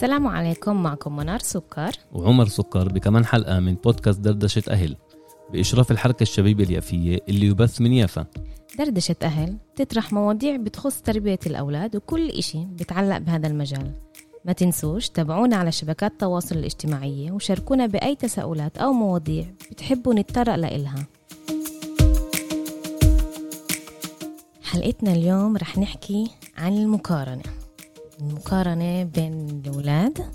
السلام عليكم معكم منار سكر. وعمر سكر بكمان حلقة من بودكاست دردشة أهل بإشراف الحركة الشبيبة اليافية اللي يبث من يافا. دردشة أهل تطرح مواضيع بتخص تربية الأولاد وكل إشي بتعلق بهذا المجال. ما تنسوش تابعونا على شبكات التواصل الاجتماعية وشاركونا بأي تساؤلات أو مواضيع بتحبوا نتطرق لإلها. حلقتنا اليوم رح نحكي عن المقارنة. المقارنة بين الأولاد.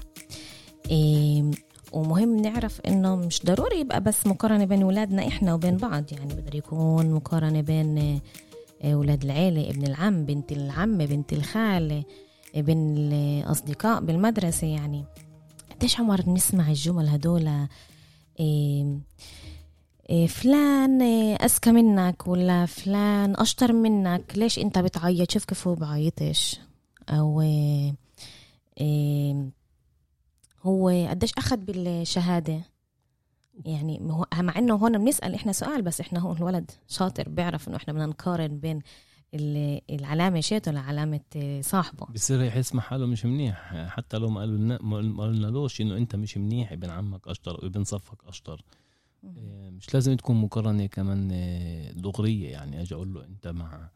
إيه ومهم نعرف إنه مش ضروري يبقى بس مقارنة بين ولادنا إحنا وبين بعض. يعني بقدر يكون مقارنة بين أولاد العيلة ابن العم بنت العمة بنت الخالة بين الأصدقاء بالمدرسة. يعني قديش عمر بنسمع الجمل هدول؟ إيه إيه فلان أذكى منك ولا فلان أشطر منك؟ ليش أنت بتعيط؟ شوف كيف هو بعيطش. أو إيه هو قديش أخذ بالشهادة؟ يعني مع إنه هون بنسأل إحنا سؤال بس إحنا هون الولد شاطر بيعرف إنه إحنا بدنا نقارن بين العلامة شيته لعلامة صاحبه. بصير يحس مع حاله مش منيح. حتى لو ما قالوا لنا ما قلنالوش إنه أنت مش منيح ابن عمك أشطر وابن صفك أشطر. مش لازم تكون مقارنة كمان دغرية يعني أجي أقول له أنت مع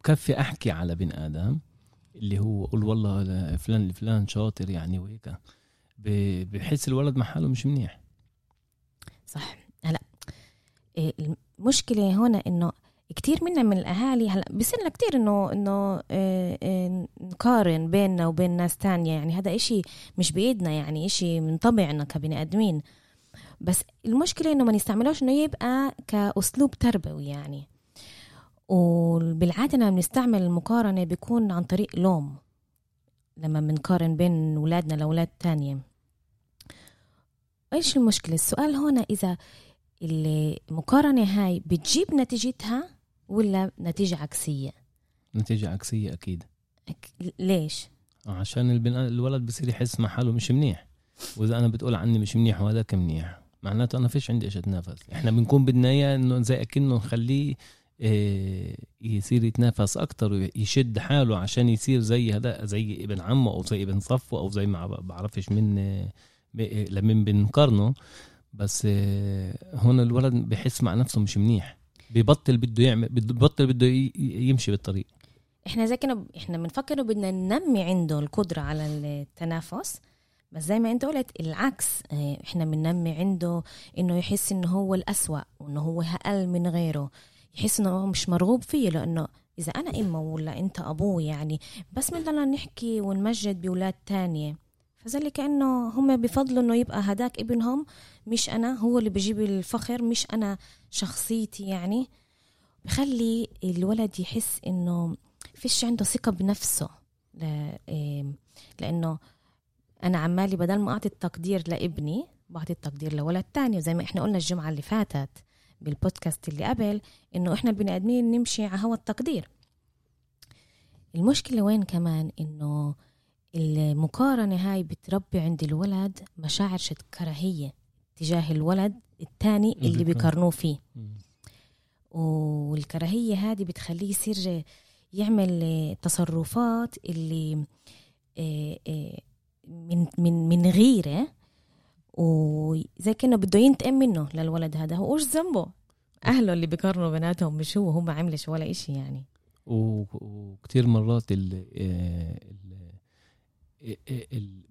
بكفي أحكي على بن آدم. اللي هو قول والله فلان لفلان شاطر يعني وهيك. بحس الولد مع حاله مش منيح. صح. هلا المشكلة هنا إنه كتير منا من الأهالي هلا بصير كتير إنه إنه نقارن بيننا وبين ناس تانية. يعني هذا إشي مش بإيدنا يعني إشي من طبعنا كبني آدمين. بس المشكلة إنه ما نستعملوش إنه يبقى كأسلوب تربوي يعني. وبالعادة لما بنستعمل المقارنة بيكون عن طريق لوم لما بنقارن بين ولادنا لأولاد تانية. إيش المشكلة؟ السؤال هنا إذا المقارنة هاي بتجيب نتيجتها ولا نتيجة عكسية؟ نتيجة عكسية أكيد. أك... ليش؟ عشان البناء الولد بصير يحس مع حاله مش منيح. وإذا أنا بتقول عني مش منيح وهذاك منيح معناته أنا فيش عندي إيش أتنافس. إحنا بنكون بدنا إياه إنه زي أكنه نخليه يصير يتنافس أكتر ويشد حاله عشان يصير زي هذا زي ابن عمه أو زي ابن صفه أو زي ما بعرفش من لمن بنقارنه بس هون الولد بحس مع نفسه مش منيح. ببطل بده يعمل ببطل بده يمشي بالطريق. إحنا زي كنا إحنا بنفكر بدنا ننمي عنده القدرة على التنافس. بس زي ما أنت قلت العكس إحنا بننمي عنده إنه يحس إنه هو الأسوأ وإنه هو أقل من غيره. يحس إنه مش مرغوب فيه لأنه إذا أنا أمه ولا أنت أبوه يعني بس بدنا نحكي ونمجد بولاد تانية. فزي كانه هم بفضلوا إنه يبقى هداك ابنهم مش أنا هو اللي بجيب الفخر مش أنا شخصيتي يعني. بخلي الولد يحس إنه فيش عنده ثقة بنفسه. لأنه أنا عمالي بدل ما أعطي التقدير لابني بعطي التقدير لولد تاني زي ما إحنا قلنا الجمعة اللي فاتت. بالبودكاست اللي قبل إنه إحنا البني آدمين نمشي على هوا التقدير. المشكلة وين كمان؟ إنه المقارنة هاي بتربي عند الولد مشاعر شد كراهية تجاه الولد الثاني اللي بيقارنوه فيه. والكراهية هذه بتخليه يصير يعمل تصرفات اللي من من من غيره وزي كأنه بده ينتقم منه للولد هذا. هو إيش ذنبه؟ أهله اللي بيقارنوا بيناتهم مش هو هو ما عملش ولا إشي يعني. وكتير مرات ال ال ال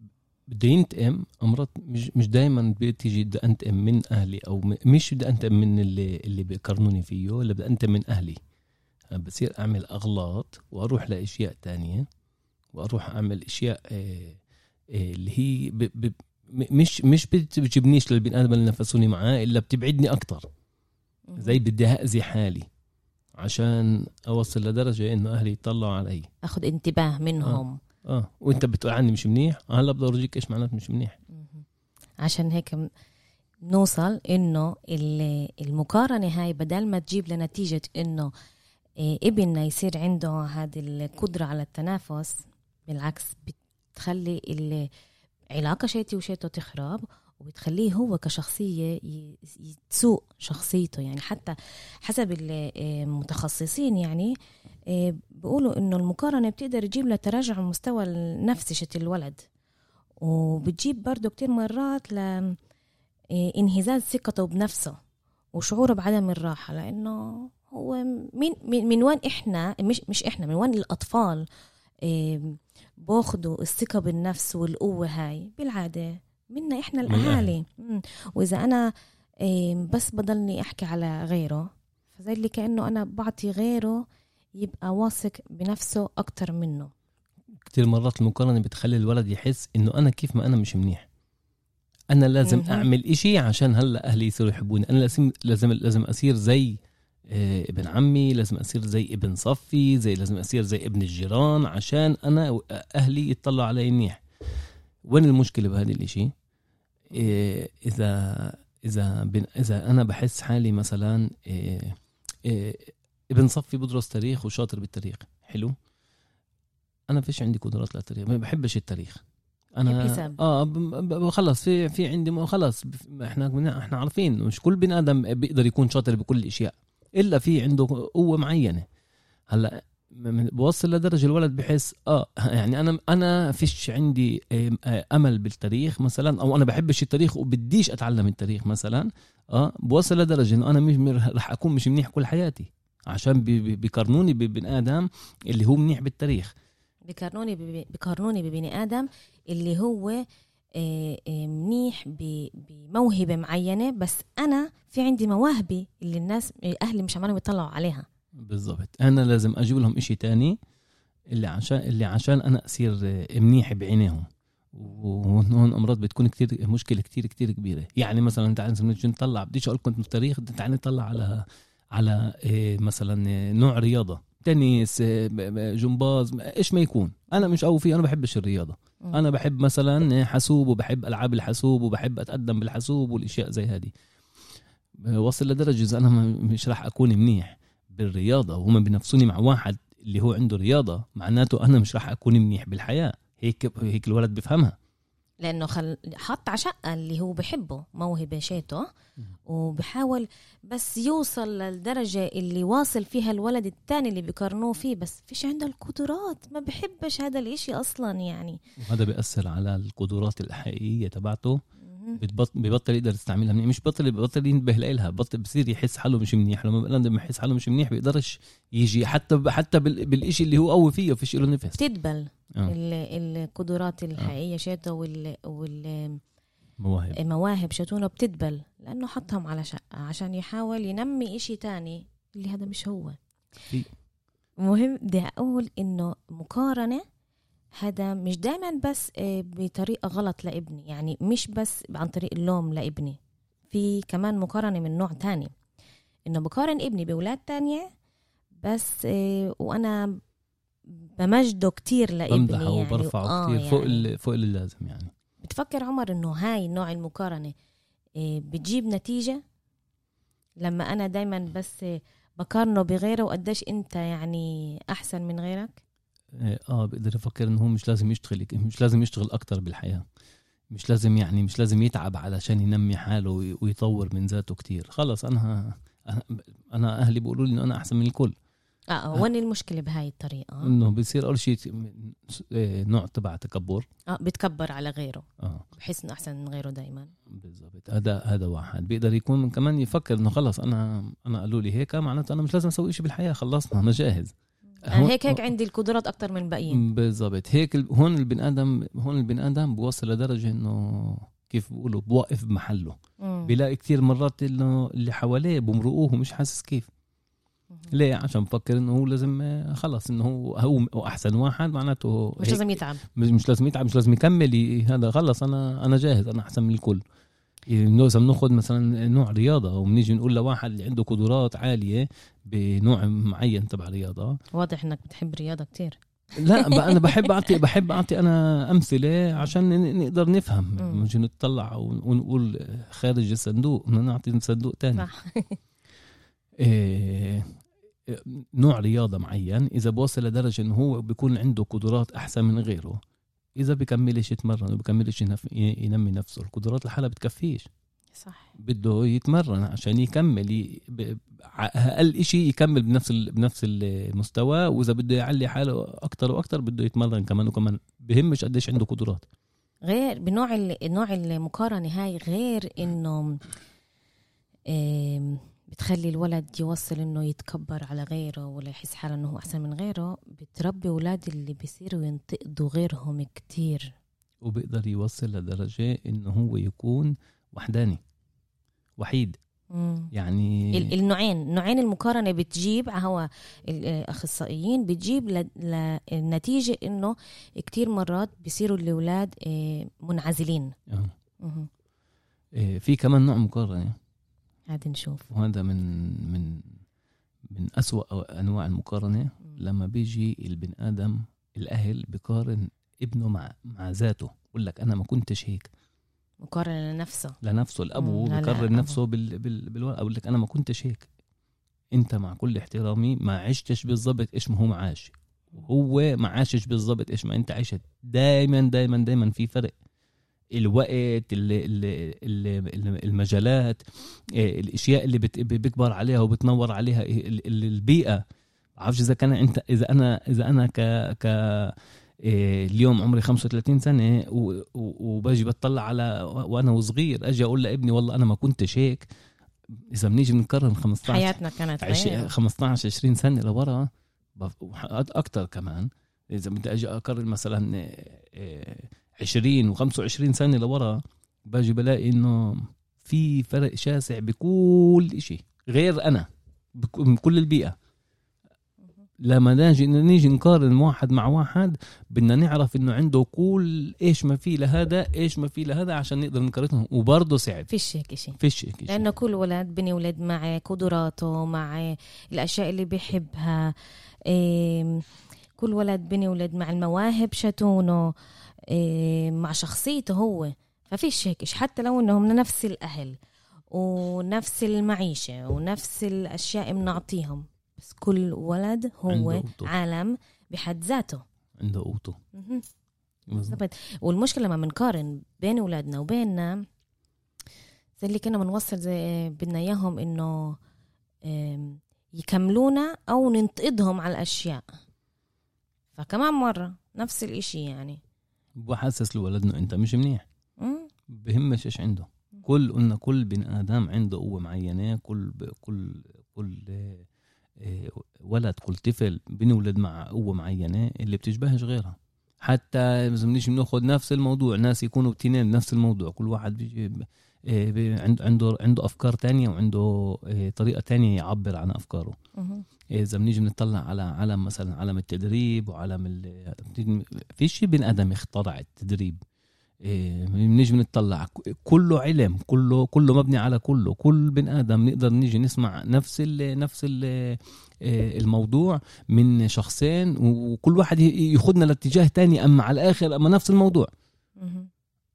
بده ينتقم امرات مش مش دائما بتيجي بدي أنتقم من أهلي أو مش بدي أنتقم من اللي اللي بيقارنوني فيه ولا بدي أنتقم من أهلي. بصير أعمل أغلاط وأروح لأشياء تانية وأروح أعمل أشياء اللي هي مش مش بتجيبنيش للبني آدم اللي نفسوني معاه إلا بتبعدني أكتر. زي بدي اذي حالي عشان أوصل لدرجة إنه أهلي يطلعوا علي. أخذ انتباه منهم. آه, آه. وأنت بتقول عني مش منيح؟ هلا بدي أورجيك إيش معناته مش منيح. عشان هيك نوصل إنه المقارنة هاي بدل ما تجيب لنتيجة إنه ابننا يصير عنده هذه القدرة على التنافس بالعكس بتخلي علاقة شيتي وشيته تخرب وبتخليه هو كشخصية تسوء شخصيته. يعني حتى حسب المتخصصين يعني بيقولوا إنه المقارنة بتقدر تجيب له تراجع مستوى النفسي شت الولد. وبتجيب برضه كتير مرات ل إيه، انهزاز ثقته بنفسه وشعوره بعدم الراحة. لأنه هو من, من, وين إحنا مش, مش إحنا من وين الأطفال إيه، باخدوا الثقة بالنفس والقوة هاي بالعادة منا إحنا. الأهالي. وإذا أنا إيه، بس بضلني أحكي على غيره فزي اللي كأنه أنا بعطي غيره يبقى واثق بنفسه أكتر منه كتير مرات المقارنة بتخلي الولد يحس إنه أنا كيف ما أنا مش منيح أنا لازم مهم. أعمل إشي عشان هلأ أهلي يصيروا يحبوني أنا لازم لازم لازم أصير زي ابن عمي لازم أصير زي ابن صفي زي لازم أصير زي ابن الجيران عشان أنا أهلي يطلعوا علي منيح. وين المشكلة بهذا الإشي؟ إيه، إذا إذا بن إذا أنا بحس حالي مثلا إيه، إيه، ابن صفي بدرس تاريخ وشاطر بالتاريخ. حلو؟ أنا فيش عندي قدرات للتاريخ ما بحبش التاريخ. أنا. آه خلص في في عندي خلص إحنا إحنا عارفين مش كل بني آدم بيقدر يكون شاطر بكل الأشياء. إلا في عنده قوة معينة. هلأ بوصل لدرجة الولد بحس آه يعني أنا أنا فيش عندي آه، أمل بالتاريخ مثلا أو أنا بحبش التاريخ وبديش أتعلم التاريخ مثلا آه بوصل لدرجة إنه أنا مش رح أكون مش منيح كل حياتي. عشان بي- بي- بيقارنوني ببن آدم اللي هو منيح بالتاريخ. بيقارنوني بيقارنوني ببني آدم اللي هو منيح ب- بموهبة معينة بس أنا في عندي مواهبي اللي الناس أهلي مش عمالهم يطلعوا عليها. بالضبط. أنا لازم أجيب لهم إشي تاني اللي عشان اللي عشان أنا أصير آه، منيح بعينيهم. وهون هون أمراض بتكون كتير مشكلة كتير كتير كبيرة. يعني مثلا تعال نطلع بديش أقول كنت بالتاريخ تعال نطلع على على آه، مثلا آه، نوع رياضة. تنس آه، جمباز إيش ما يكون. أنا مش قوي فيه أنا بحبش الرياضة. مم. أنا بحب مثلا حاسوب وبحب ألعاب الحاسوب وبحب أتقدم بالحاسوب والأشياء زي هذه. وصل لدرجة إذا أنا م- مش راح أكون منيح بالرياضة وهم بينافسوني مع واحد اللي هو عنده رياضة معناته أنا مش راح أكون منيح بالحياة. هيك هيك الولد بيفهمها. لأنه خل... حط على شقة اللي هو بحبه موهبة شيته وبحاول بس يوصل للدرجة اللي واصل فيها الولد الثاني اللي بيقارنوه فيه بس فيش عنده القدرات ما بحبش هذا الإشي أصلا يعني. وهذا بيأثر على القدرات الحقيقية تبعته. ببطل يقدر يستعملها منيح. مش بطل ببطل ينتبه لها بطل بصير يحس حاله مش منيح. لما لما يحس حاله مش منيح بيقدرش يجي. حتى حتى بال- بالإشي اللي هو قوي فيه فيش له نفس بتدبل آه. ال- القدرات الحقيقية شيته وال... مواهب. والمواهب شتونه بتدبل. لأنه حطهم على شقه عشان يحاول ينمي إشي تاني اللي هذا مش هو. مهم بدي أقول إنه مقارنة هذا مش دائما بس آه، بطريقة غلط لابني يعني مش بس عن طريق اللوم لابني في كمان مقارنة من نوع تاني إنه بقارن ابني بأولاد تانية بس آه، وأنا بمجده كتير لابني بمدحه يعني وبرفعه آه كتير فوق يعني. ال- فوق اللي لازم يعني. بتفكر عمر إنه هاي نوع المقارنة آه، بتجيب نتيجة؟ لما أنا دايما بس بقارنه بغيره وقديش أنت يعني أحسن من غيرك؟ آه آه، بقدر يفكر إنه هو مش لازم يشتغل مش لازم يشتغل أكتر بالحياة. مش لازم يعني مش لازم يتعب علشان ينمي حاله وي- ويطور من ذاته كتير. خلص أنا أنا- أنا أهلي بيقولوا لي إنه أنا أحسن من الكل. آه وين المشكلة بهاي الطريقة؟ إنه بيصير أول شيء آه، نوع تبع تكبر. آه بتكبر على غيره. آه. بحس إنه أحسن من غيره دائما بالضبط. هذا هذا واحد. بيقدر يكون كمان يفكر إنه خلص أنا أنا قالوا لي هيك معناته أنا مش لازم أسوي شيء بالحياة خلصنا أنا جاهز. أنا هيك هيك عندي القدرات أكتر من الباقيين. بالضبط. هيك هون البني آدم هون البني آدم بوصل لدرجة إنه كيف بيقولوا بوقف بمحله. مم. بيلاقي كتير مرات إنه اللي حواليه بمرقوه ومش حاسس كيف. ليه؟ عشان بفكر إنه هو لازم آه، خلص إنه هو هو أحسن واحد معناته مش لازم يتعب. مش لازم يتعب مش لازم يكمل هذا خلص أنا أنا جاهز أنا أحسن من الكل. إذا بناخذ مثلا نوع رياضة وبنيجي نقول لواحد اللي عنده قدرات عالية بنوع معين تبع رياضة. واضح إنك بتحب الرياضة كتير. لا أنا بحب اعطي بحب أعطي أنا أمثلة عشان نقدر نفهم. مم. مش نطلع ون- ونقول خارج الصندوق بدنا نعطي صندوق تاني. صح. إيه نوع رياضة معين إذا بوصل لدرجة إنه هو بيكون عنده قدرات أحسن من غيره. إذا بكملش يتمرن وبكملش ينمي نفسه القدرات لحالها بتكفيش. صح. بده يتمرن عشان يكمل ي... ب... أقل إشي يكمل بنفس ال... بنفس المستوى وإذا بده يعلي حاله أكتر وأكتر بده يتمرن كمان وكمان بهمش قديش عنده قدرات. غير بنوع ال- نوع المقارنة هاي غير إنه بتخلي الولد يوصل إنه يتكبر على غيره ولا يحس حاله إنه هو أحسن من غيره بتربي أولاد اللي بيصيروا ينتقدوا غيرهم كتير. وبيقدر يوصل لدرجة إنه هو يكون وحداني وحيد. مم. يعني ال- النوعين نوعين المقارنة بتجيب هو الأخصائيين بتجيب ل- للنتيجة إنه كتير مرات بيصيروا الأولاد آه، منعزلين. إيه، في كمان نوع مقارنة. هذا نشوف وهذا من من من أسوأ أنواع المقارنة. لما بيجي البن آدم الأهل بقارن ابنه مع مع ذاته. بقول لك أنا ما كنتش هيك. مقارنة لنفسه. لنفسه بقرر أبو. نفسه بال بال بالولد. أقول لك أنا ما كنتش هيك. أنت مع كل احترامي ما عشتش بالضبط إيش ما هو ما عاش وهو ما عاشش بالضبط إيش ما أنت عشت دايما دايما دايما في فرق. الوقت ال- ال- ال- المجالات إيه، الأشياء اللي بيكبر عليها وبتنور عليها ال- ال- البيئة. بعرفش إذا كان أنت إذا أنا إذا أنا ك ك إيه، اليوم عمري 35 سنة وباجي بطلع على وأنا وصغير أجي أقول لابني والله أنا ما كنتش هيك. إذا بنيجي بنقارن 15 حياتنا كانت عش... غير. 15 20 سنة لورا أكثر كمان. إذا بدي أجي أقارن مثلا إيه، 20 و25 سنة لورا باجي بلاقي إنه في فرق شاسع بكل شيء غير أنا بك- بكل البيئة. لما نجي نيجي نقارن واحد مع واحد بدنا نعرف إنه عنده كل إيش ما في لهذا إيش ما في لهذا عشان نقدر نقارنهم وبرضه صعب فيش هيك شيء فيش هيك شيء. لأنه كل ولد بني ولد مع قدراته مع الأشياء اللي بيحبها إيه، كل ولد بني ولد مع المواهب شتونه. مع شخصيته هو ففيش هيك. حتى لو إنهم من نفس الأهل ونفس المعيشة ونفس الأشياء بنعطيهم بس كل ولد هو. عالم بحد ذاته عنده قوته. بالضبط. والمشكلة لما بنقارن بين أولادنا وبيننا زي اللي كنا بنوصل زي بدنا إياهم إنه آم، يكملونا أو ننتقدهم على الأشياء فكمان مرة نفس الإشي يعني بحسس الولد إنه أنت مش منيح. بهمش إيش عنده. كل قلنا كل بني آدم عنده قوة معينة. كل كل كل آه، آه، ولد كل طفل بنولد مع قوة معينة اللي بتشبهش غيرها. حتى بنيجي بناخذ نفس الموضوع ناس يكونوا بتنين نفس الموضوع. كل واحد بيجي ب- بي- عنده عنده عنده أفكار تانية وعنده آه، طريقة تانية يعبر عن أفكاره مهم. إذا بنيجي بنطلع على عالم مثلا عالم التدريب وعالم ال... في شيء بني آدم اخترع التدريب بنيجي بنطلع كله علم كله كله مبني على كله كل بني آدم نقدر نيجي نسمع نفس ال نفس ال الموضوع من شخصين وكل واحد ياخذنا لاتجاه تاني أما على الآخر أما نفس الموضوع.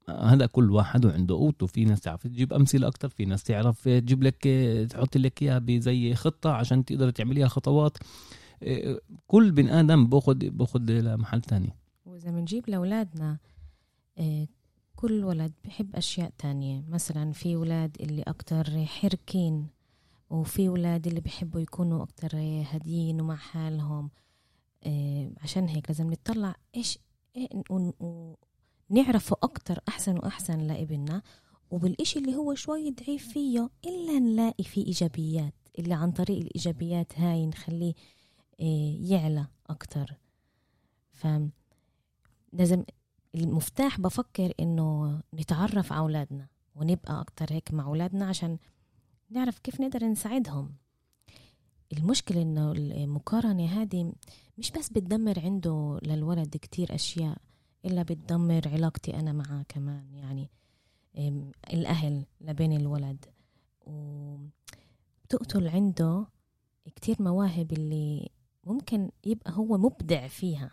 هذا كل واحد وعنده قوته في ناس تعرف تجيب أمثلة أكتر في ناس تعرف تجيب لك تحط لك إياها بزي خطة عشان تقدر تعمليها خطوات. إيه، كل بن آدم بأخذ بأخذ لمحل تاني. وإذا بنجيب لأولادنا آه، كل ولد بحب أشياء تانية. مثلا في ولاد اللي أكتر حركين وفي ولاد اللي بيحبوا يكونوا أكتر هاديين ومع حالهم. آه، عشان هيك لازم نطلع إيش ونعرفه أكتر أحسن وأحسن لابننا وبالإشي اللي هو شوي ضعيف فيه إلا نلاقي فيه إيجابيات اللي عن طريق الإيجابيات هاي نخليه آه، يعلى أكتر. ف لازم المفتاح بفكر إنه نتعرف على أولادنا ونبقى أكتر هيك مع أولادنا عشان نعرف كيف نقدر نساعدهم. المشكلة إنه المقارنة هذه مش بس بتدمر عنده للولد كتير أشياء إلا بتدمر علاقتي أنا معاه كمان يعني الأهل لبين الولد وبتقتل عنده كتير مواهب اللي ممكن يبقى هو مبدع فيها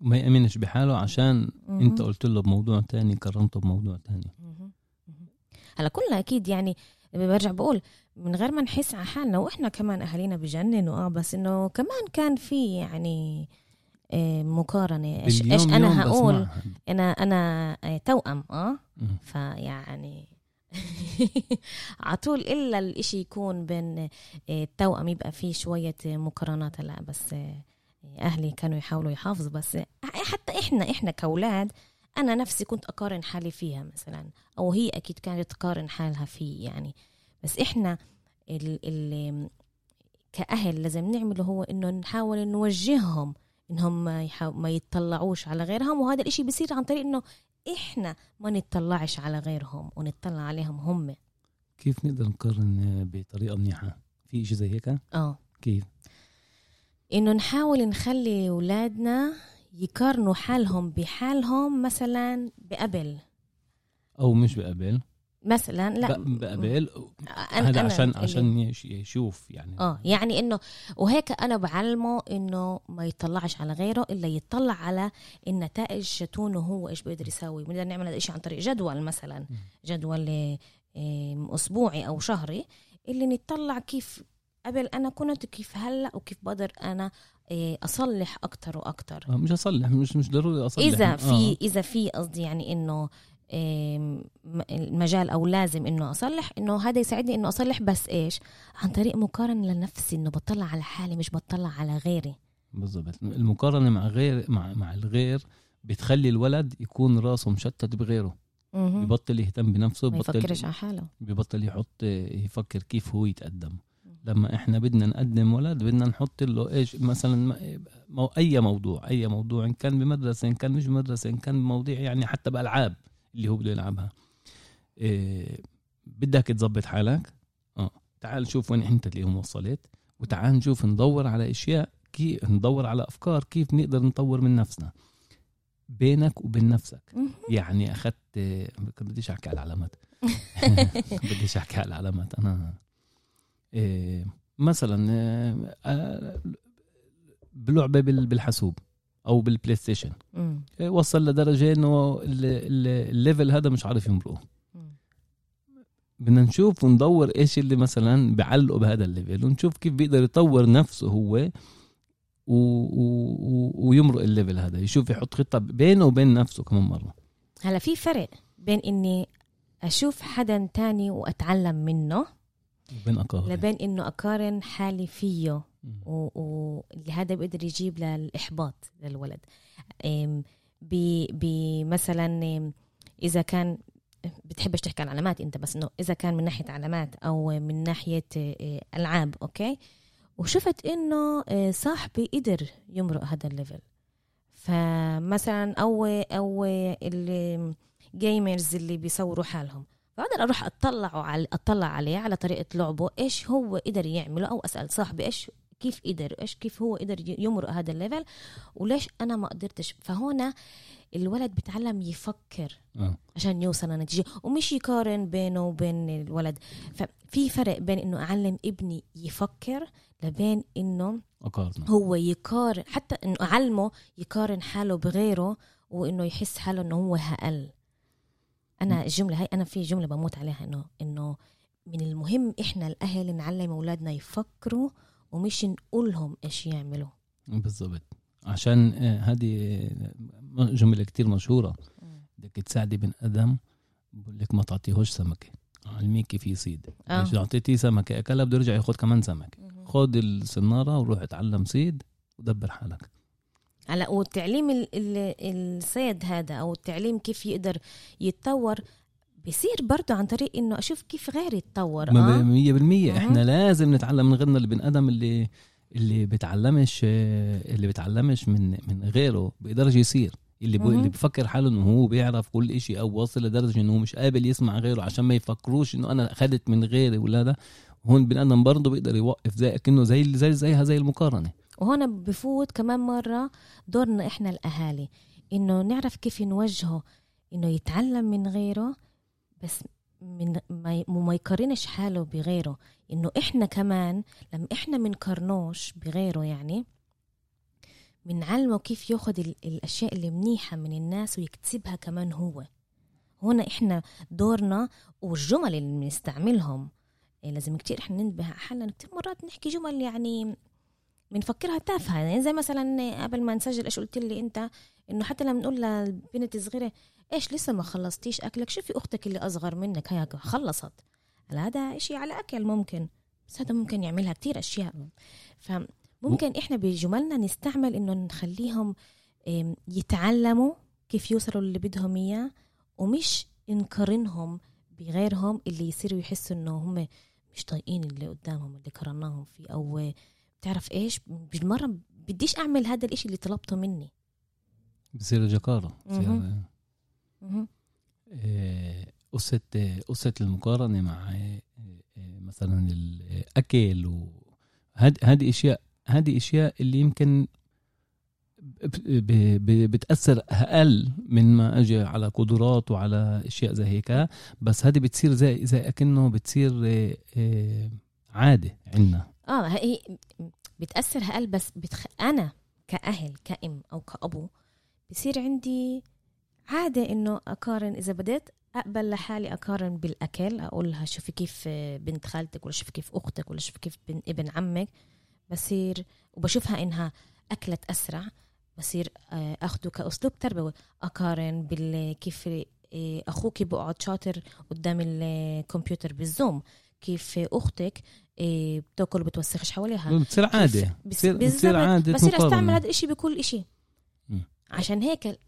ما يأمنش بحاله عشان مهم. أنت قلت له بموضوع تاني قرنته بموضوع تاني. هلا كلنا أكيد يعني برجع بقول من غير ما نحس على حالنا وإحنا كمان أهالينا بجننوا آه بس إنه كمان كان في يعني مقارنة إيش إيش أنا هقول بسمعها. أنا أنا آه، توأم آه. فيعني على طول إلا الإشي يكون بين آه، التوأم يبقى فيه شوية مقارنات لا بس آه، أهلي كانوا يحاولوا يحافظوا بس آه، حتى إحنا إحنا كأولاد أنا نفسي كنت أقارن حالي فيها مثلا أو هي أكيد كانت تقارن حالها فيه يعني بس إحنا ال ال كأهل لازم نعمله هو إنه نحاول نوجههم إنهم ما, ما يتطلعوش على غيرهم وهذا الإشي بيصير عن طريق إنه إحنا ما نتطلعش على غيرهم ونتطلع عليهم هم. كيف نقدر نقارن بطريقة منيحة؟ في شيء زي هيك؟ آه. كيف؟ إنه نحاول نخلي أولادنا يقارنوا حالهم بحالهم مثلا بقبل أو مش بقبل مثلا لا. بقبل أنا- هذا أنا عشان اللي- عشان يش- يشوف يعني. آه يعني انه وهيك أنا بعلمه إنه ما يطلعش على غيره إلا يطلع على النتائج شتونه هو إيش بيقدر يسوي بنقدر نعمل هذا الشيء عن طريق جدول مثلا. جدول آه، آه، أسبوعي أو شهري اللي نطلع كيف قبل أنا كنت كيف هلأ وكيف بقدر أنا آه، أصلح أكتر وأكتر. آه، مش أصلح مش مش ضروري أصلح. إذا آه. في إذا في قصدي يعني إنه آم، م- المجال أو لازم إنه أصلح إنه هذا يساعدني إنه أصلح بس إيش؟ عن طريق مقارنة لنفسي إنه بطلع على حالي مش بطلع على غيري. بالضبط. المقارنة مع غير مع مع الغير بتخلي الولد يكون راسه مشتت بغيره. مهم. ببطل يهتم بنفسه ما ببطل يفكرش على حاله. ببطل يحط يفكر كيف هو يتقدم. لما إحنا بدنا نقدم ولد بدنا نحط له إيش؟ مثلا مو أي موضوع أي موضوع إن كان بمدرسة إن كان مش بمدرسة إن كان بمواضيع يعني حتى بالعاب. اللي هو بده يلعبها. إيه بدك تظبط حالك. آه تعال شوف وين انت اليوم وصلت وتعال نشوف ندور على أشياء كيف ندور على أفكار كيف نقدر نطور من نفسنا. بينك وبين نفسك. يعني أخذت كنت بديش أحكي على العلامات. بديش أحكي على العلامات. أنا إيه مثلا إيه، آه، بلعبة بال- بالحاسوب. أو بال PlayStation مم. إيه، وصل لدرجة إنه ال- ال- ال level هذا مش عارف يمرقه. بدنا نشوف وندور إيش اللي مثلا بعلقه بهذا ال level ونشوف كيف بيقدر يطور نفسه هو و... و... و... ويمرق ال level هذا يشوف يحط خطة بينه وبين نفسه كمان مرة. هلا في فرق بين إني أشوف حدا تاني وأتعلم منه وبين أقارن. لبين إنه أقارن حالي فيه. واللي هذا بيقدر يجيب للإحباط للولد. بمثلا إذا كان بتحبش تحكي عن علامات أنت بس إنه إذا كان من ناحية علامات أو من ناحية أه، ألعاب okay؟ وشفت أه، صاحبي قدر يمرق هذا ال level. فمثلا أو أو ال gamers اللي بيصوروا حالهم فأقدر أروح أطلع على أطلع عليه على طريقة لعبه إيش هو قدر يعمله أو أسأل صاحبي إيش كيف قدر إيش كيف هو قدر يمرق هذا ال level وليش أنا ما قدرتش. فهنا الولد بيتعلم يفكر آه. عشان يوصل لنتيجة ومش يقارن بينه وبين الولد. ففي فرق بين إنه أعلم ابني يفكر لبين إنه اقارن هو يقارن حتى إنه أعلمه يقارن حاله بغيره وإنه يحس حاله إنه هو أقل. أنا الجملة هاي أنا في جملة بموت عليها إنه إنه من المهم إحنا الأهل نعلم أولادنا يفكروا ومش نقولهم إيش يعملوا. بالضبط. عشان آه، هذه آه، جملة كتير مشهورة. بدك تساعدي بن آدم بقول لك ما تعطيهوش سمكة. علميه كيف يصيد. آه. اعطيتيه سمكة اكلها بده يرجع ياخذ كمان سمك خذ السناره وروح اتعلم صيد ودبر حالك. هلا والتعليم ال- ال- الصيد هذا أو التعليم كيف يقدر يتطور بصير برضه عن طريق إنه أشوف كيف غيري يتطور آه ب- مية بالمية. مهم. إحنا لازم نتعلم من غيرنا البن آدم اللي اللي بتعلمش اللي بتعلمش من من غيره بيقدرش يصير. اللي مهم. اللي بفكر حاله إنه هو بيعرف كل إشي أو واصل لدرجة إنه هو مش قابل يسمع غيره عشان ما يفكروش إنه أنا اخذت من غيري ولا ده. هون بن آدم برضه بيقدر يوقف زي كأنه زي زي زيها زي المقارنة. وهنا بفوت كمان مرة دورنا إحنا الأهالي إنه نعرف كيف نوجهه إنه يتعلم من غيره بس من ما يقارنش حاله بغيره. إنه إحنا كمان لما إحنا منقارنوش بغيره يعني بنعلمه كيف ياخد ال- الأشياء اللي منيحة من الناس ويكتسبها كمان هو. هنا إحنا دورنا والجمل اللي بنستعملهم. إيه لازم كتير إحنا ننتبه حالنا كتير مرات نحكي جمل يعني بنفكرها تافهة. يعني زي مثلا قبل ما نسجل إيش قلت لي أنت إنه حتى لما نقول للبنت الصغيرة إيش لسه ما خلصتيش أكلك؟ شوفي أختك اللي أصغر منك هي خلصت. هذا إشي على أكل ممكن بس هذا ممكن يعملها كتير أشياء. فممكن إحنا بجملنا نستعمل إنه نخليهم يتعلموا كيف يوصلوا اللي بدهم إياه ومش نقارنهم بغيرهم اللي يصيروا يحسوا إنه هم مش طايقين اللي قدامهم اللي قررناهم فيه أو بتعرف إيش؟ بالمرة بديش أعمل هذا الإشي اللي طلبته مني. بصير جكارة مهم. آه، قصة قصة المقارنة مع آه، آه، مثلا الأكل وهذه هذه أشياء هذه أشياء اللي يمكن ب- ب- بتأثر أقل من ما أجي على قدرات وعلى أشياء زي هيك بس هذه بتصير زي زي أكنه بتصير عادة عندنا آه هي بتأثر هقل بس بتخ... أنا كأهل كأم أو كأبو بصير عندي عادة إنه اقارن إذا بديت أقبل لحالي أقارن بالأكل أقول لها شوفي كيف بنت خالتك ولا شوفي كيف أختك ولا شوفي كيف بن ابن عمك. بصير وبشوفها إنها أكلت أسرع بصير آه، اخده كأسلوب تربوي. أقارن بال كيف آه، أخوك بقعد شاطر قدام الكمبيوتر بالزوم. كيف أختك آه، بتأكل وبتوسخش حواليها. بتصير عادة. بس- بتصير عادة بصير أستعمل. هذا الإشي بكل مم. عشان هيك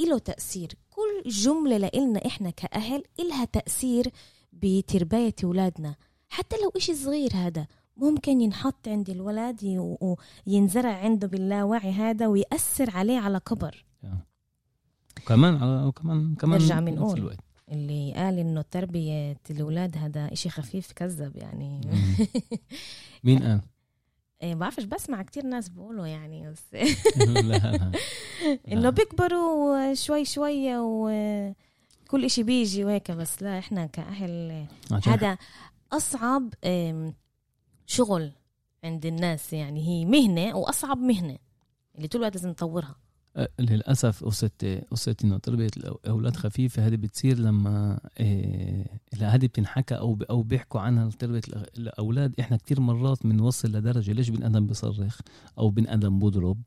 إله تأثير كل جملة لإلنا إحنا كأهل إلها تأثير بتربية أولادنا حتى لو إشي صغير هذا ممكن ينحط عند الولد وينزرع عنده باللاوعي هذا ويأثر عليه على كبر وكمان على وكمان كمان نرجع بنقول. الوقت. اللي قال إنه تربية الأولاد هذا إشي خفيف كذب يعني. مين قال؟ إيه بعرفش بسمع كتير ناس بيقولوا يعني بس إنه بيكبروا شوي شوي وكل إشي بيجي وهيك بس لا إحنا كأهل عشان هذا أصعب شغل عند الناس يعني هي مهنة وأصعب مهنة اللي طول الوقت لازم نطورها أه، للأسف قصه قصه إنه تربية الأولاد خفيفة. هذه بتصير لما إيه هذه بتنحكى أو ب- أو بيحكوا عنها تربيه الأ- الأولاد إحنا كتير مرات بنوصل لدرجة ليش بن آدم بيصرخ أو بن آدم بضرب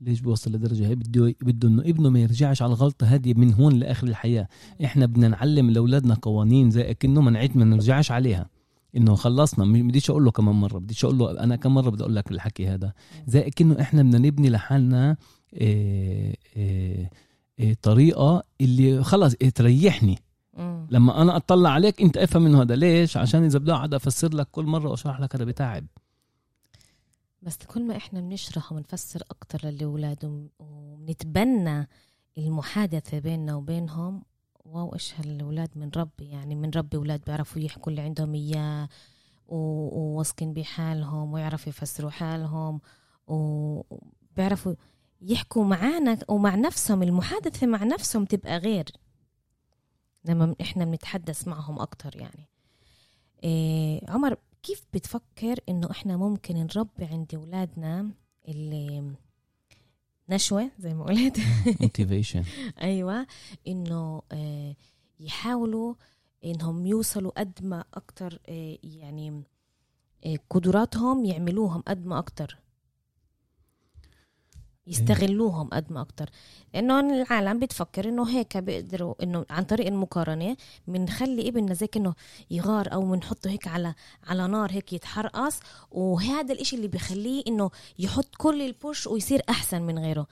ليش بيوصل لدرجة هي بده بده إنه ابنه ما يرجعش على الغلطة هذه من هون لآخر الحياة. إحنا بدنا نعلم لأولادنا قوانين زي كانه منعت ما نرجعش عليها. إنه خلصنا. م- بديش أقول له كمان مرة بديش أقول له أنا كم مرة بدي أقول لك الحكي هذا. زي كأنه إحنا بدنا نبني لحالنا إيه إيه إيه طريقة اللي خلص إيه تريحني. لما أنا أطلع عليك أنت افهم منه هذا ليش؟ عشان إذا بدي أقعد أفسر لك كل مرة وأشرح لك هذا بتعب. بس كل ما إحنا بنشرح وبنفسر أكتر للأولاد وبنتبنى المحادثة بيننا وبينهم واو إيش هالأولاد من ربي؟ يعني من ربي أولاد بيعرفوا يحكوا اللي عندهم إياه وواثقين بحالهم ويعرفوا يفسروا حالهم وبيعرفوا يحكوا معانا ومع نفسهم المحادثة مع نفسهم تبقى غير لما إحنا بنتحدث معهم أكتر يعني. إيه عمر كيف بتفكر إنه إحنا ممكن نربي عند أولادنا اللي نشوة زي ما قلت. موتيفيشن أيوه. إنه آه، يحاولوا إنهم يوصلوا قد ما أكتر آه، يعني آه، قدراتهم يعملوهم قد ما أكتر. يستغلوهم قد ما أكتر. لأنه العالم بتفكر إنه هيك بيقدروا إنه عن طريق المقارنة بنخلي ابننا زي كانه يغار أو بنحطه هيك على على نار هيك يتحرقص. وهذا الإشي اللي بيخليه إنه يحط كل البوش ويصير أحسن من غيره.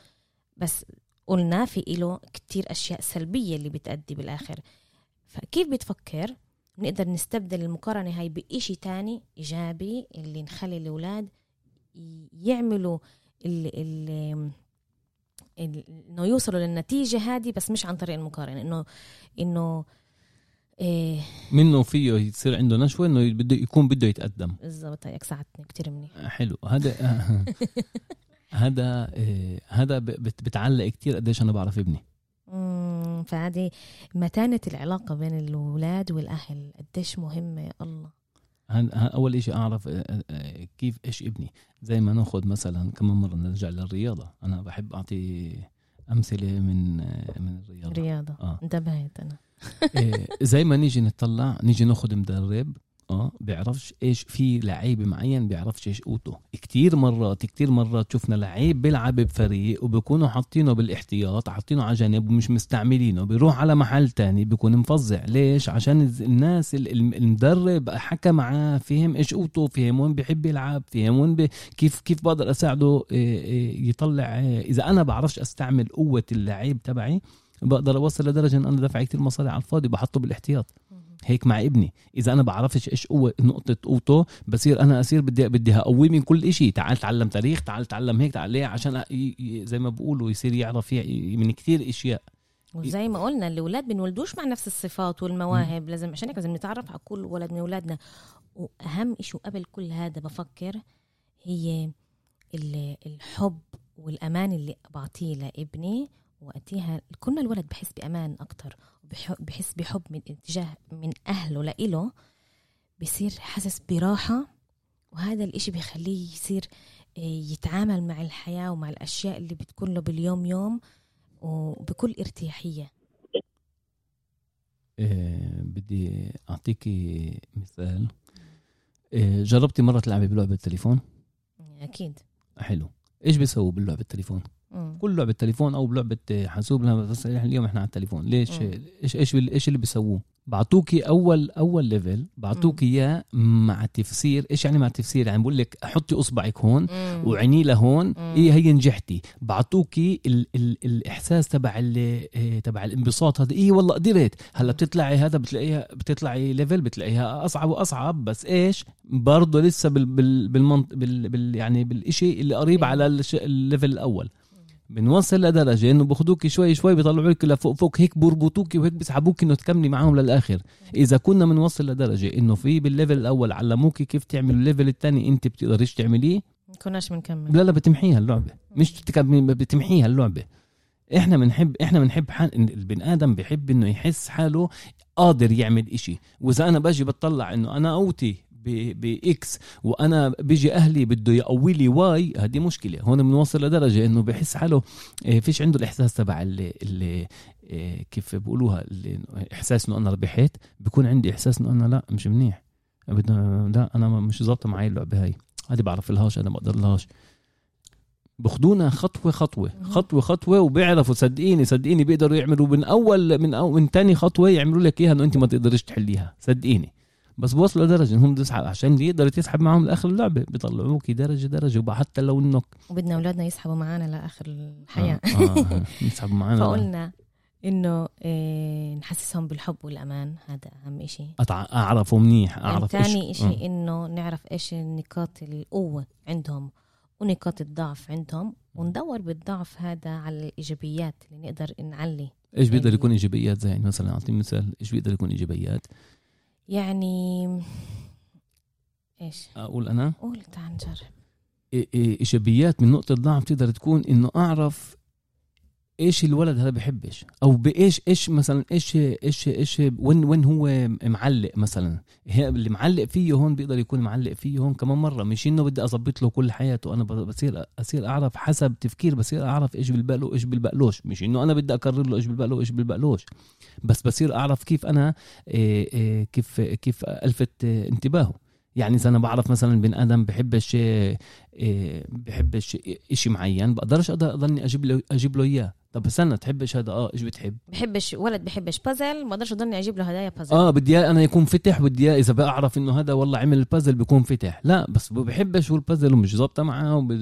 بس قلنا في إله كتير أشياء سلبية اللي بتأدي بالآخر. فكيف بتفكر نقدر نستبدل المقارنة هاي بإشي تاني إيجابي اللي نخلي الأولاد ي- يعملوا ال ال إنه يوصلوا للنتيجة هذه بس مش عن طريق المقارنة. انه إنه إيه. منه فيه يصير عنده نشوة إنه بده يكون بده يتقدم. بالضبط هيك ساعدتني كتير منيح. حلو. هذا هذا إيه، هذا ب- بت- بتعلق كتير قديش أنا بعرف ابني. فهذه متانة العلاقة بين الأولاد والأهل. قديش مهمة الله. أول إشي أعرف آه، آه، كيف إيش ابني؟ زي ما نأخذ مثلا كمان مرة نرجع للرياضة. أنا بحب أعطي أمثلة من آه، من الرياضة. رياضة. آه. انتبهت أنا. إيه، زي ما نيجي نطلع نيجي نأخذ مدرب. آه بيعرفش إيش في لعيب معين بيعرفش إيش قوته كتير مرات كتير مرات شفنا لعيب بيلعب بفريق وبيكونوا حاطينه بالاحتياط حاطينه على جنب ومش مستعملينه بيروح على محل تاني بيكون مفظع. ليش؟ عشان الناس المدرب حكى معاه فهم إيش قوته فهم وين بيحب يلعب فهم وين بي كيف كيف بقدر أساعده يطلع إذا أنا بعرفش أستعمل قوة اللعيب تبعي بقدر أوصل لدرجة إن أنا دافع كتير مصاري على الفاضي بحطه بالاحتياط. هيك مع ابني. إذا أنا بعرفش إيش قوة نقطة قوته بصير أنا أصير بدي بدي اقويه من كل شيء تعال تعلم تاريخ تعال تعلم هيك تعال ليه؟ عشان زي ما بقولوا يصير يعرف من كتير إشياء. وزي ما قلنا الأولاد بنولدوش مع نفس الصفات والمواهب. لازم عشان هيك لازم نتعرف على كل ولد من أولادنا. وأهم شيء قبل كل هذا بفكر هي الحب والأمان اللي بعطيه لابني. وقتها كل ما الولد بحس بأمان أكتر. بحس بحب من اتجاه من أهله لإله بصير حاسس براحة وهذا الإشي بيخليه يصير آه، يتعامل مع الحياة ومع الأشياء اللي بتكون له باليوم يوم وبكل ارتياحية إيه بدي أعطيكي مثال إيه جربتي مرة تلعبي بلعبة تليفون؟ أكيد حلو إيش بيسووا بلعبة التليفون؟ كل لعبة تليفون أو بلعبه حاسوب بس اليوم إحنا على التليفون. ليش؟ إيش إيش إيش اللي بيسووه؟ بعطوكي اول أول level بعطوكي إياه مع تفسير. إيش يعني مع تفسير؟ يعني بقول لك حطي إصبعك هون وعيني لهون. إيه هي نجحتي؟ بعطوكي ال ال الإحساس تبع إيه تبع الانبساط هذا. إيه والله قدرت. هلأ بتطلعي هذا بتلاقيها بتطلعي level بتلاقيها أصعب وأصعب. بس إيش؟ برضه لسه بال بال بالمنط بال, بال يعني بالشيء اللي قريب على ال level الأول. بنوصل لدرجه إنه باخذوك شوي شوي بيطلعوا لك لفوق فوق هيك بيربطوك وهيك بيسحبوك إنه تكملي معاهم للآخر. إذا كنا بنوصل لدرجه إنه في بال level الأول علموك كيف تعمل ال level الثاني أنت بتقدريش تعمليه؟ كناش بنكمل. لا لا بتمحيها اللعبة. مش بتمحيها اللعبة. إحنا بنحب إحنا بنحب حال البني آدم بحب إنه يحس حاله قادر يعمل إشي. وإذا أنا باجي بطلع إنه أنا أوتي باكس وأنا بيجي أهلي بده يقوي لي واي هذه مشكلة. هون بنوصل لدرجة إنه بحس حاله آه، فيش عنده الإحساس تبع اللي, اللي آه، كيف بقولوها اللي إحساس إنه أنا ربحت. بكون عندي إحساس إنه أنا لا مش منيح. بدنا لا أنا مش ظابطة معي اللعبة هاي. هذه بعرف لهاش أنا بقدر لهاش بخدونا خطوة خطوة خطوة خطوة وبيعرفوا صدقيني صدقيني بيقدروا يعملوا. من أول من أو من تاني خطوة يعملوا لك إياها إنه أنت ما تقدريش تحليها. صدقيني. بس بوصلوا لدرجة إنهم يسحب عشان يقدر تسحب معهم لآخر اللعبة. بيطلعوك درجة درجة وحتى لو انه وبدنا أولادنا يسحبوا معنا لآخر الحياة. آه آه, آه، يسحبوا معنا فقلنا إنه إيه نحسسهم بالحب والأمان. هذا أهم شيء أعرفه منيح أعرف ثاني شيء آه. إنه نعرف إيش نقاط القوة عندهم ونقاط الضعف عندهم وندور بالضعف هذا على الإيجابيات اللي نقدر نعلي. إيش بيقدر يعني يكون إيجابيات زي مثلا أعطيني مثال إيش بيقدر يكون إيجابيات؟ يعني إيش؟ أقول أنا؟ قول تعال نجرب. إيجابيات من نقطة ضعف تقدر تكون إنه أعرف إيش الولد هذا بحبش؟ أو بإيش إيش مثلا إيش إيش إيش وين وين هو معلق مثلا؟ اللي معلق فيه هون بيقدر يكون معلق فيه هون كمان مرة. مش إنه بدي أظبط له كل حياته أنا بصير أصير أعرف حسب تفكير بصير أعرف إيش بالبقله وايش بالبقلوش مش إنه أنا بدي اكرر له إيش بالبقله وايش بالبقلوش بس بصير أعرف كيف أنا إيه إيه كيف كيف ألفت انتباهه. يعني إذا أنا بعرف مثلا بن آدم بحبش إيه بحبش شيء معين بقدرش أضلني أجيب له أجيب له إياه. طب استنى تحبش هذا؟ آه إيش بتحب؟ بحبش ولد بحبش بازل ما أقدرش أضلني أجيب له هدايا بازل آه بدي أنا يكون فتح بدي إذا بعرف إنه هذا والله عمل البازل بيكون فتح. لا بس بحبش هو البازل ومش ظابطة معاه وب...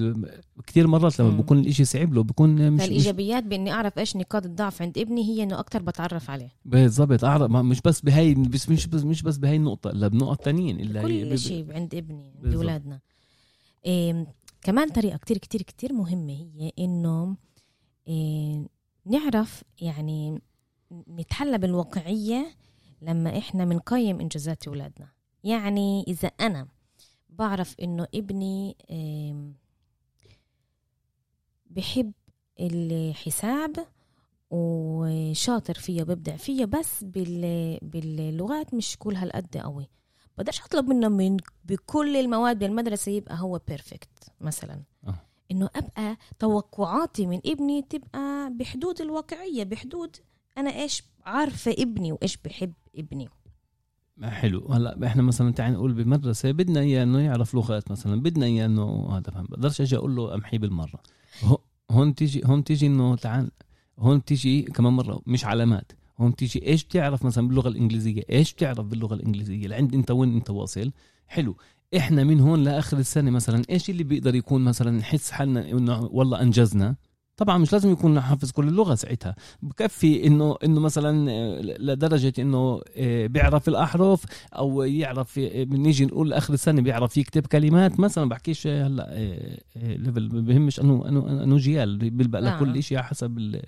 كثير مرات لما بكون الإشي صعب له بكون مش الايجابيات بإني أعرف إيش نقاط الضعف عند ابني هي إنه أكثر بتعرف عليه. بالضبط أعرف مش بس بهي بس مش بس مش بس بهي النقطة الا بنقط ثانيين الا كل شيء عند ابني عند اولادنا إيه كمان طريقة كتير كتير كتير مهمة هي إنه نعرف يعني نتحلى بالواقعية لما إحنا بنقيم إنجازات أولادنا. يعني إذا أنا بعرف إنه ابني بحب الحساب وشاطر فيه ببدع فيه بس باللغات مش كل هالقد قوي. بقدرش أطلب منه من بكل المواد بالمدرسة يبقى هو بيرفكت مثلا. أه. إنه أبقى توقعاتي من ابني تبقى بحدود الواقعية بحدود أنا إيش عارفة ابني وإيش بحب ابني. حلو. هلا إحنا مثلا تعال نقول بمدرسه بدنا إياه إنه يعرف لغات مثلا بدنا إياه إنه هذا فهم بقدرش أجي أقول له أمحيه بالمرة. هو- هون تيجي هون تيجي إنه تعال هون تيجي كمان مرة مش علامات. هون تيجي إيش بتعرف مثلا باللغة الإنجليزية؟ إيش بتعرف باللغة الإنجليزية؟ لعند أنت وين أنت واصل؟ حلو. إحنا من هون لآخر السنة مثلا إيش اللي بيقدر يكون مثلا نحس حالنا إنه والله أنجزنا طبعا مش لازم يكون حافظ كل اللغة ساعتها بكفي إنه إنه مثلا آه، لدرجة إنه آه، بيعرف الأحرف أو يعرف آه، بنيجي نقول اخر السنة بيعرف يكتب كلمات مثلا بحكيش آه، هلأ آه، آه، ليفل ما بهمش انه انه انه جيال بيلبق آه. لكل شيء حسب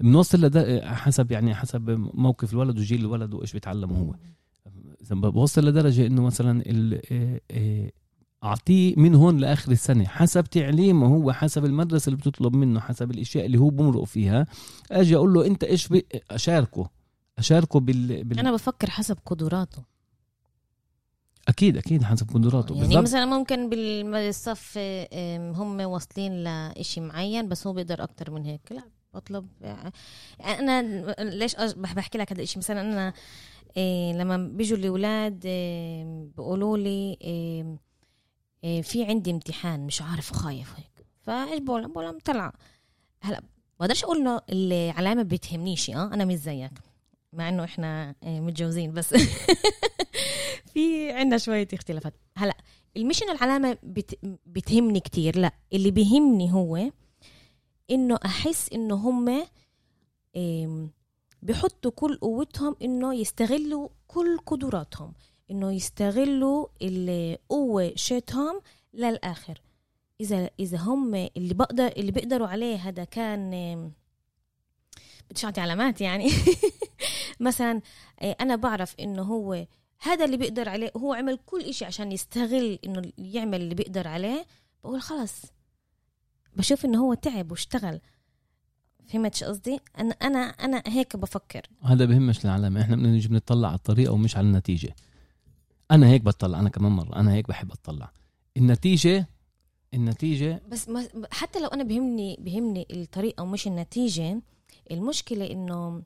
بنوصل. حسب يعني حسب موقف الولد وجيل الولد وإيش بيتعلم هو بوصل لدرجة إنه مثلا. آه، آه، أعطيه من هون لآخر السنة حسب تعليمه هو حسب المدرسة اللي بتطلب منه حسب الأشياء اللي هو بمرق فيها أجي أقول له أنت إيش. أشاركه أشاركه بال... بال... أنا بفكر حسب قدراته أكيد أكيد حسب قدراته يعني بالضبط. مثلا ممكن بالصف هم واصلين لإشي معين بس هو بيقدر أكتر من هيك لا بطلب. يعني أنا ليش بحكي لك هذا الشيء مثلا أنا إيه لما بيجوا الأولاد إيه بيقولوا لي إيه إيه في عندي امتحان مش عارف خايف هيك. فإيش بقول بقول طلع. هلا بقدرش أقول إنه العلامه بتهمنيش آه أنا مش زيك. مع إنه إحنا إيه، متجوزين بس في عندنا شوية اختلافات. هلا المش انه العلامة بت... بتهمني كتير. لا اللي بيهمني هو إنه أحس إنه هم إم، بيحطوا كل قوتهم إنه يستغلوا كل قدراتهم إنه يستغلوا القوة شيتهم للآخر. إذا إذا هم اللي بقدر اللي بيقدروا عليه هذا كان بديش أعطي علامات يعني. مثلا إيه، أنا بعرف إنه هو هذا اللي بيقدر عليه هو عمل كل إشي عشان يستغل إنه يعمل اللي بيقدر عليه بقول خلص بشوف إنه هو تعب واشتغل. فهمت شو قصدي؟ أنا أنا أنا هيك بفكر. هذا بهمش العلامه إحنا بدنا نيجي بنطلع على الطريقة ومش على النتيجة. أنا هيك بطلع أنا كمان مرة. أنا هيك بحب أطلع. النتيجه النتيجة بس ما حتى لو أنا بهمني بهمني الطريقة ومش النتيجة المشكلة إنه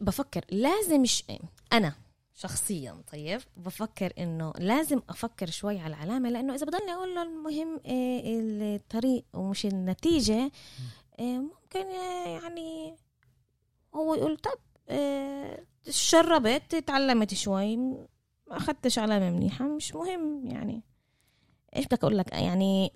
بفكر لازم ش... أنا شخصيا طيب؟ بفكر إنه لازم أفكر شوي على العلامة لأنه إذا بضلني أقول له المهم إيه الطريق ومش النتيجة إيه ممكن إيه يعني هو يقول طب شربت تعلمت شوي ما أخذتش علامة منيحة مش مهم يعني. إيش بدك أقول لك؟ يعني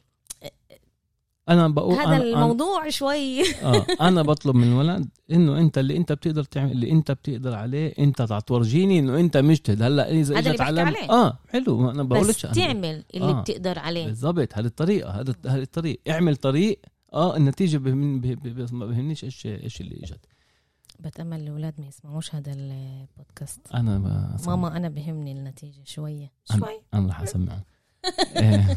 أنا بقول هذا أنا- أنا- الموضوع شوي. آه أنا بطلب من الولد إنه أنت اللي أنت بتقدر تعمل اللي أنت بتقدر عليه أنت تورجيني إنه أنت مجتهد. هلأ إذا اجت عليه. آه حلو أنا بس بقولش أنا- تعمل اللي آه. بتقدر عليه. بالضبط هذه الطريقة هذا هذا الطريق اعمل طريق آه النتيجة بهمني به- به- ما بهمنيش إيش إيش اللي إجت. بتامل الأولاد ما يسمعوش هذا البودكاست. أنا ب- ماما أنا بهمني النتيجة شوية. أنا- شوي. أنا رح اسمعه إيه.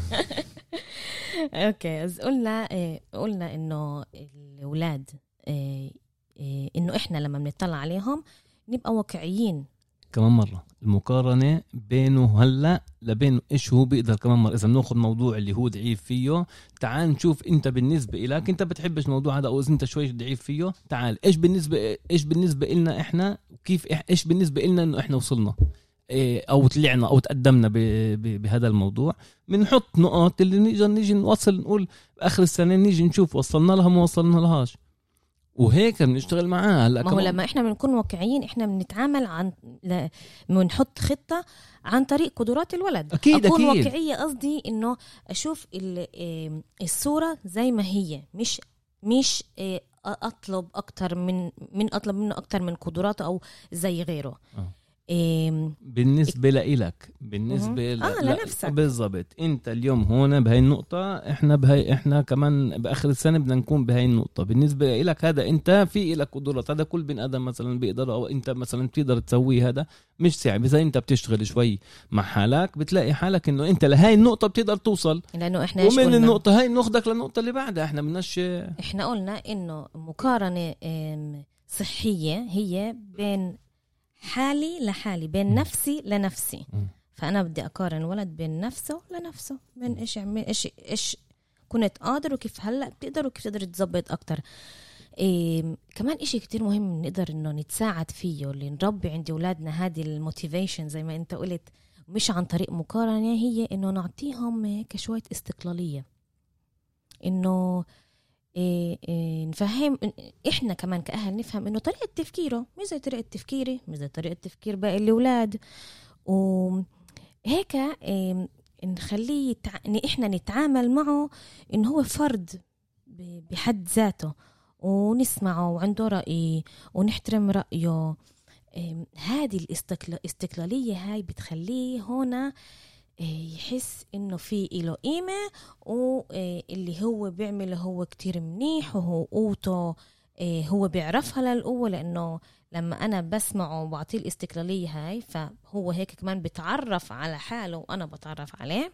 okay از قلنا إيه قلنا إنه الأولاد إيه إيه إنه إحنا لما بنطلع عليهم نبقى واقعيين. كمان مرة المقارنة بينه هلأ لبين إيش هو بيقدر كمان مرة. إذا بناخذ موضوع اللي هو ضعيف فيه تعال نشوف أنت بالنسبة لك أنت بتحبش الموضوع هذا أو إذا أنت شوي ضعيف فيه تعال. إيش بالنسبة إيش بالنسبة لنا إحنا؟ وكيف إيش بالنسبة لنا إنه إحنا وصلنا؟ أو طلعنا أو تقدمنا بهذا الموضوع بنحط نقاط اللي نيجي نيجي نوصل نقول باخر السنة نيجي نشوف وصلنا لها ما وصلنا لهاش وهيك بنشتغل معاه هلأ ما هو لما إحنا بنكون واقعيين إحنا بنتعامل عن. بنحط خطة عن طريق قدرات الولد أكيد، أكون أكيد. واقعية قصدي إنه أشوف. إيه، الصورة زي ما هي مش مش إيه، أطلب أكتر من من أطلب منه أكتر من قدراته أو زي غيره آه. إيه، بالنسبة لإلك بالنسبة مهم. آه، لنفسك. بالضبط. أنت اليوم هون بهاي النقطة إحنا بهاي إحنا كمان بآخر السنة بدنا نكون بهاي النقطة. بالنسبة لك هذا أنت في لك قدرات. هذا كل بني آدم مثلا بيقدر أو أنت مثلا بتقدر تسويه هذا. مش صعب. إذا أنت بتشتغل شوي مع حالك بتلاقي حالك إنه أنت لهاي النقطة بتقدر توصل. لأنه إحنا ومن قلنا؟ النقطة هاي بناخدك للنقطة اللي بعدها. إحنا بدناش إحنا قلنا إنه مقارنة صحية هي بين حالي لحالي بين م. نفسي لنفسي م. فأنا بدي أقارن ولد بين نفسه لنفسه بين إيش عمل إيش إيش كنت قادر وكيف هلأ بتقدر وكيف تقدر تظبط أكتر إيه كمان إشي كتير مهم نقدر إنه نتساعد فيه اللي نربي عند أولادنا هذه الموتيفيشن زي ما أنت قلت مش عن طريق مقارنة هي إنه نعطيهم هيك شوية استقلالية إنه إيه إيه نفهم إحنا كمان كأهل نفهم إنه طريقة تفكيره مش زي طريقة تفكيري مش زي طريقة تفكير باقي الأولاد. وهيك إيه نخليه يتع... إن إحنا نتعامل معه إنه هو فرد بحد ذاته. ونسمعه وعنده رأي ونحترم رأيه. إم، هذه الاستقل- الاستقلالية هاي بتخليه هنا إيه، يحس إنه في له قيمة واللي هو بيعمله هو كتير منيح وهو قوته إيه، هو بيعرفها للقوة لأنه لما أنا بسمعه وبعطيه الاستقلالية هاي فهو هيك كمان بتعرف على حاله وأنا بتعرف عليه.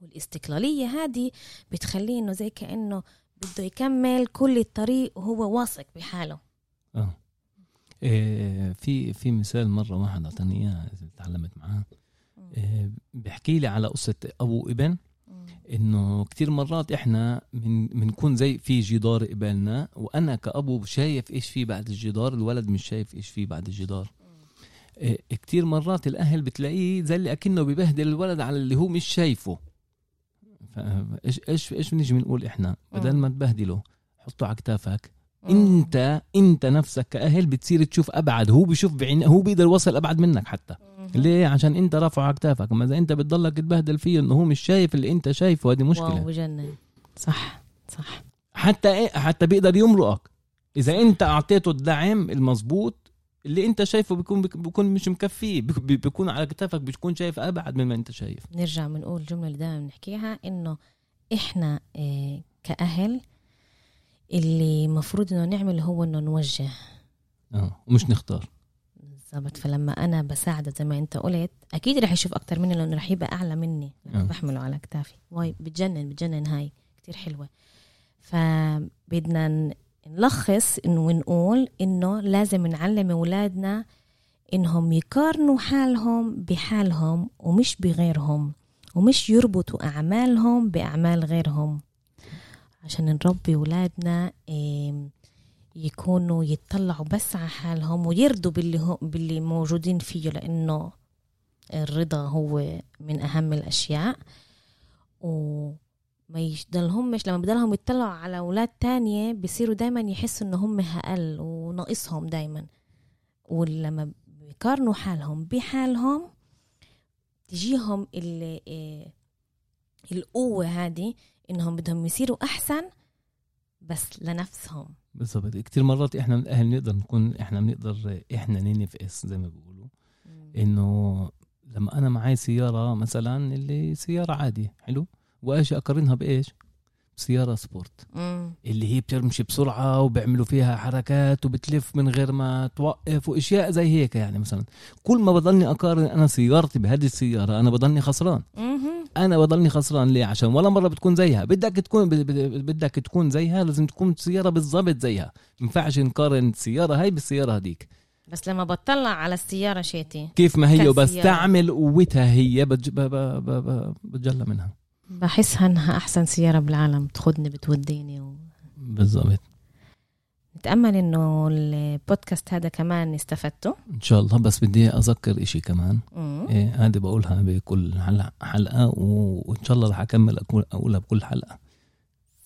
والاستقلالية هذه بتخليه إنه زي كأنه بده يكمل كل الطريق وهو واثق بحاله. آه. إيه، في في مثال مرة واحد أعطاني إياه تعلمت معاه. إيه، بيحكي لي على قصة أبو وابن إنه كتير مرات إحنا من بنكون زي في جدار قبالنا وأنا كأبو شايف إيش في بعد الجدار الولد مش شايف إيش في بعد الجدار. إيه، كتير مرات الأهل بتلاقيه زي اللي أكنه ببهدل الولد على اللي هو مش شايفه. إيش إيش إيش بنيجي بنقول إحنا؟ بدل ما تبهدله حطه على كتافك. إنت إنت نفسك كأهل بتصير تشوف أبعد هو بيشوف بعين هو بيقدر يوصل أبعد منك حتى. ليه؟ عشان انت رافعه على كتافك اما إذا انت بتضلك تبهدل فيه إنه هو مش شايف اللي انت شايفه هذه مشكلة. واو بجنن صح صح. حتى إيه؟ حتى بيقدر يمرقك. إذا انت أعطيته الدعم المزبوط اللي انت شايفه بيكون بيكون مش مكفيه. بيك- بيكون على كتافك بتكون شايف أبعد مما انت شايف. نرجع بنقول الجملة اللي دائما بنحكيها إنه إحنا إيه كأهل اللي مفروض إنه نعمل هو إنه نوجه. آه ومش نختار. بالضبط. فلما أنا بساعدة زي ما أنت قلت أكيد رح يشوف أكتر مني لأنه رح يبقى أعلى مني. آه. بحمله على كتافي. واي بتجنن بتجنن هاي. كتير حلوة. فبدنا نلخص إنه ونقول إنه لازم نعلم أولادنا إنهم يقارنوا حالهم بحالهم ومش بغيرهم ومش يربطوا أعمالهم بأعمال غيرهم. عشان نربي أولادنا إم، يكونوا يتطلعوا بس على حالهم ويرضوا باللي, هو باللي موجودين فيه لأنه الرضا هو من أهم الأشياء. وما يضلهمش لما بدلهم يطلعوا على أولاد تانية بيصيروا دايما يحسوا إنه هم أقل وناقصهم دايما. ولما بيقارنوا حالهم بحالهم تجيهم إيه القوة هذه إنهم بدهم يصيروا أحسن بس لنفسهم. بالضبط. كتير مرات إحنا من الأهل نقدر نكون إحنا بنقدر إحنا ننفقس زي ما بيقولوا. إنه لما أنا معي سيارة مثلا اللي سيارة عادي حلو؟ وأجي أقارنها بإيش؟ سيارة سبورت. مم. اللي هي بتمشي بسرعة وبيعملوا فيها حركات وبتلف من غير ما توقف وأشياء زي هيك يعني مثلا. كل ما بضلني أقارن أنا سيارتي بهذه السيارة أنا بضلني خسران. مهم. أنا بضلني خسران ليه عشان ولا مرة بتكون زيها. بدك تكون بدك تكون زيها لازم تكون سيارة بالضبط زيها. ما ينفعش نقارن السياره هاي بالسيارة هذيك. بس لما بطلع على السيارة شيتي كيف ما هي. وبستعمل قوتها هي. بتجلى منها. بحسها إنها أحسن سيارة بالعالم. بتاخدني بتوديني و... بالضبط. نتأمل إنه البودكاست هذا كمان استفدتوا. إن شاء الله. بس بدي أذكر إشي كمان. مم. إيه هذه بقولها بكل حلقة حلقة و... وإن شاء الله رح أكمل أقول... أقولها بكل حلقة.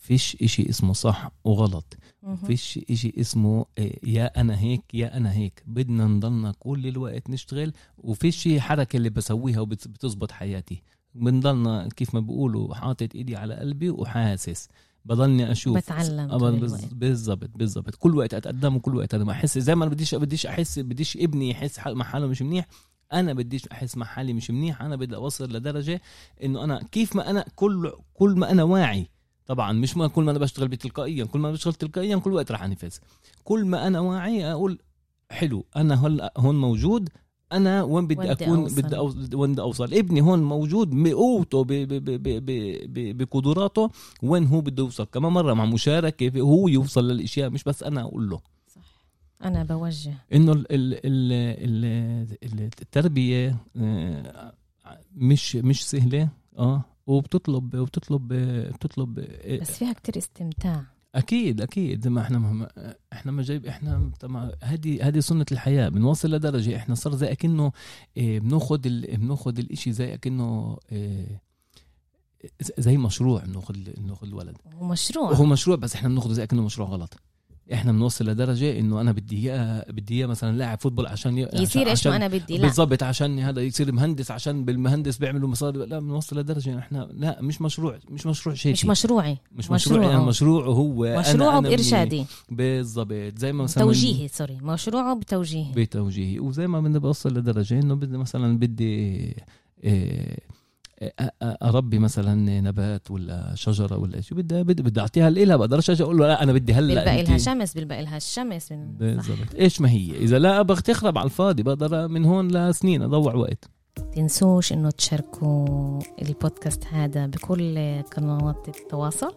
فيش إشي اسمه صح وغلط. مهم. فيش إشي اسمه إيه، يا أنا هيك يا أنا هيك. بدنا نضلنا كل الوقت نشتغل وفيش حركة اللي بسويها وبتزبط حياتي. بنضلنا كيف ما بيقولوا حاطط إيدي على قلبي وحاسس. بضلني أشوف. بتعلم الوقت. بالضبط بالضبط كل وقت أتقدم وكل وقت أنا احس زي ما أنا بديش بديش احس بديش ابني يحس حال- مع حاله مش منيح أنا بديش أحس مع حالي مش منيح أنا بدي أوصل لدرجة إنه أنا كيف ما أنا كل كل ما أنا واعي. طبعا مش ما كل ما أنا بشتغل بتلقائيا كل ما أنا بشتغل تلقائيا كل وقت رح أنفذ. كل ما أنا واعي أقول حلو أنا هلا هون موجود أنا وين بدي أكون أوصل. بدي أوصل؟ وين بدي أوصل؟ ابني هون موجود بقوته بقدراته وين هو بده يوصل. كمان مرة مع مشاركة هو يوصل للأشياء مش بس أنا أقول له. أنا بوجه. إنه ال ال ال ال ال- التربية آه، مش مش سهلة آه وبتطلب وبتطلب بتطلب بس فيها كتير استمتاع. أكيد أكيد ما إحنا ما إحنا ما جايب إحنا طبعا هذه هذه سنة الحياة بنوصل لدرجة إحنا صار زي أكنه إيه، بناخذ ال... بناخذ الإشي زي أكنه إيه، زي مشروع بناخذ بناخذ الولد. هو مشروع. وهو مشروع بس إحنا بناخذه زي أكنه مشروع غلط. إحنا بنوصل لدرجة انه أنا بدي اياه بدي اياه مثلا لاعب football عشان. يصير إيش ما أنا بدي لا. بالضبط عشان هذا يصير مهندس عشان بالمهندس بيعملوا مصاري. لا بنوصل لدرجة إحنا لا مش مشروع مش مشروع شيء مش مشروعي. مش مشروع يعني مشروعه هو مشروعه أنا بإرشادي. بالضبط زي ما مثلا توجيهي sorry مشروعه بتوجيهي. بتوجيهي. وزي ما بدي بوصل لدرجة إنه بدي مثلا بدي إيه أربي مثلا نبات ولا شجرة ولا شيء بدي بدي بدي أعطيها لها بقدرش أجي أقول له لا أنا بدي هلأ بيلبقي لها شمس بيلبقي لها الشمس بالضبط. إيش ما هي؟ إذا لا أبغى تخرب على الفاضي بقدر من هون لسنين أضوع وقت. تنسوش إنه تشاركوا البودكاست هذا بكل قنوات التواصل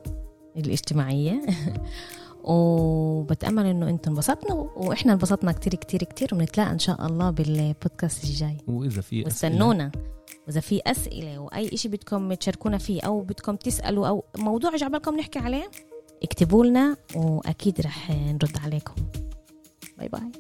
الاجتماعية. وبتأمل إنه أنتم انبسطنا وإحنا انبسطنا كتير كتير كتير ونتلاقى إن شاء الله بالبودكاست الجاي. وإذا في واستنونا. وإذا في أسئلة واي شيء بدكم تشاركونا فيه أو بدكم تسألوا أو موضوع جعبالكم نحكي عليه اكتبوا لنا وأكيد رح نرد عليكم. باي باي.